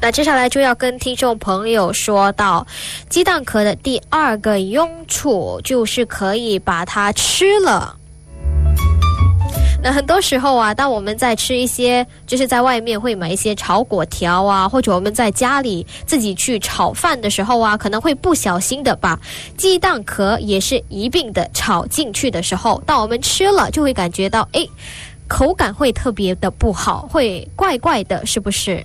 那接下来就要跟听众朋友说到，鸡蛋壳的第二个用处就是可以把它吃了。那很多时候啊，当我们在吃一些，就是在外面会买一些炒粿条啊，或者我们在家里自己去炒饭的时候啊，可能会不小心的把鸡蛋壳也是一并的炒进去的时候，当我们吃了就会感觉到，哎，口感会特别的不好，会怪怪的，是不是？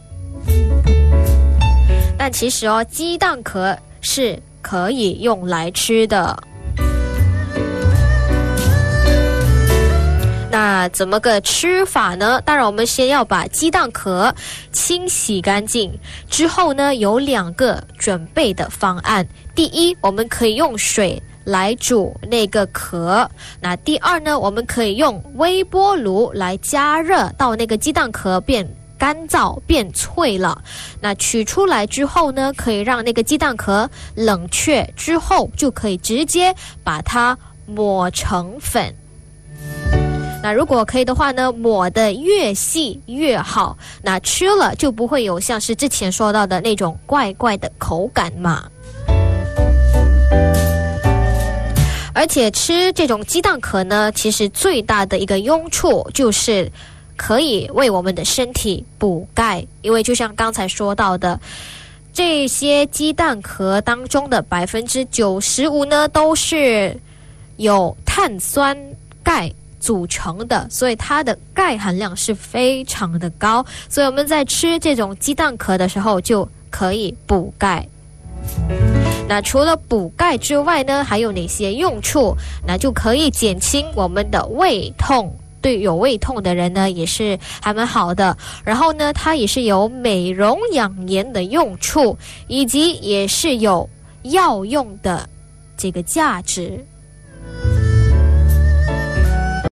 但其实哦，鸡蛋壳是可以用来吃的。那怎么个吃法呢？当然，我们先要把鸡蛋壳清洗干净。之后呢，有两个准备的方案。第一，我们可以用水来煮那个壳。那第二呢，我们可以用微波炉来加热，到那个鸡蛋壳变干燥、变脆了。那取出来之后呢，可以让那个鸡蛋壳冷却之后，就可以直接把它磨成粉。那如果可以的话呢，抹的越细越好，那吃了就不会有像是之前说到的那种怪怪的口感嘛。而且吃这种鸡蛋壳呢，其实最大的一个用处就是可以为我们的身体补钙，因为就像刚才说到的，这些鸡蛋壳当中的百分之九十五呢，都是有碳酸钙。组成的，所以它的钙含量是非常的高，所以我们在吃这种鸡蛋壳的时候就可以补钙。那除了补钙之外呢，还有哪些用处？那就可以减轻我们的胃痛，对有胃痛的人呢也是还蛮好的。然后呢，它也是有美容养颜的用处，以及也是有药用的这个价值。